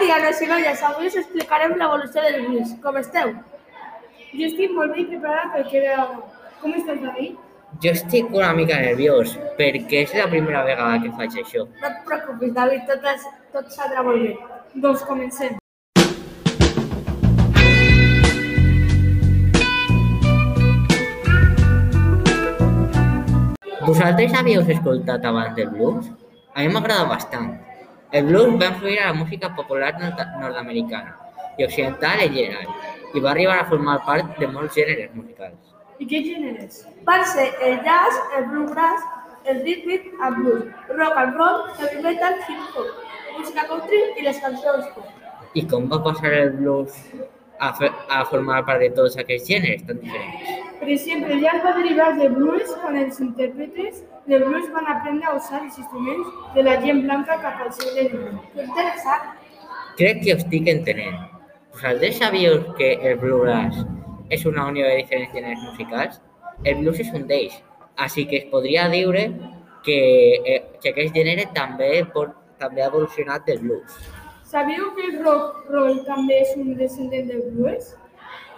dia, nois i noies. Avui us explicarem l'evolució del blues. Com esteu? Jo estic molt bé preparat pel que ve ara. Com estàs, David? Jo estic una mica nerviós perquè és la primera vegada que faig això. No et preocupis, David, tot, és, tot saldrà molt bé. Doncs comencem. Vosaltres havíeu escoltat abans del blues? A mi m'agrada bastant. El blues va a influir a la música popular norteamericana y occidental en general, y va a arribar a formar parte de muchos géneros musicales. ¿Y qué géneros? Parce, el jazz, el bluegrass, el rhythm and blues, rock and roll, heavy metal, hip hop, música country y las canciones pop. ¿Y cómo va a pasar el blues a, a formar parte de todos aquellos géneros tan diferentes? Per exemple, el jazz va derivar de blues quan els intèrpretes de blues van aprendre a usar els instruments de la gent blanca cap al segle XIX. Que interessant. Crec que ho estic entenent. Vosaltres sabíeu que el bluegrass és una unió de diferents gèneres musicals? El blues és un d'ells, així que es podria dir que, eh, que aquest gènere també, pot, també ha evolucionat del blues. Sabíeu que el rock roll també és un descendent del blues?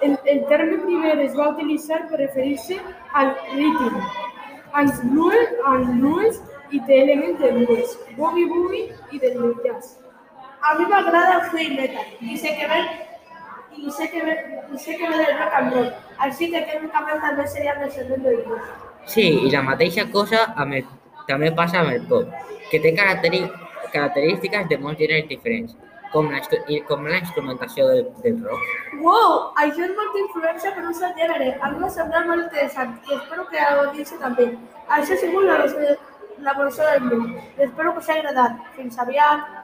El, el terme primer es va utilitzar per referir-se al rhythm, als blues, al blues i té elements de blues, boogie-boogie i del jazz. A mi m'agrada el heavy metal i sé que ve i sé que ve, i sé que ve del rock and roll, així que tècnicament també seria descendent del blues. Sí, i la mateixa cosa amb el, també passa amb el pop, que té característiques de molts gèneres diferents, com la, com la instrumentació del, del rock. Wow, això és molta influència per un sol gènere. A mi m'ha semblat molt interessant i espero que a l'audiència també. Això ha sigut la- l'evolució del blues. Espero que us hagi agradat. Fins aviat.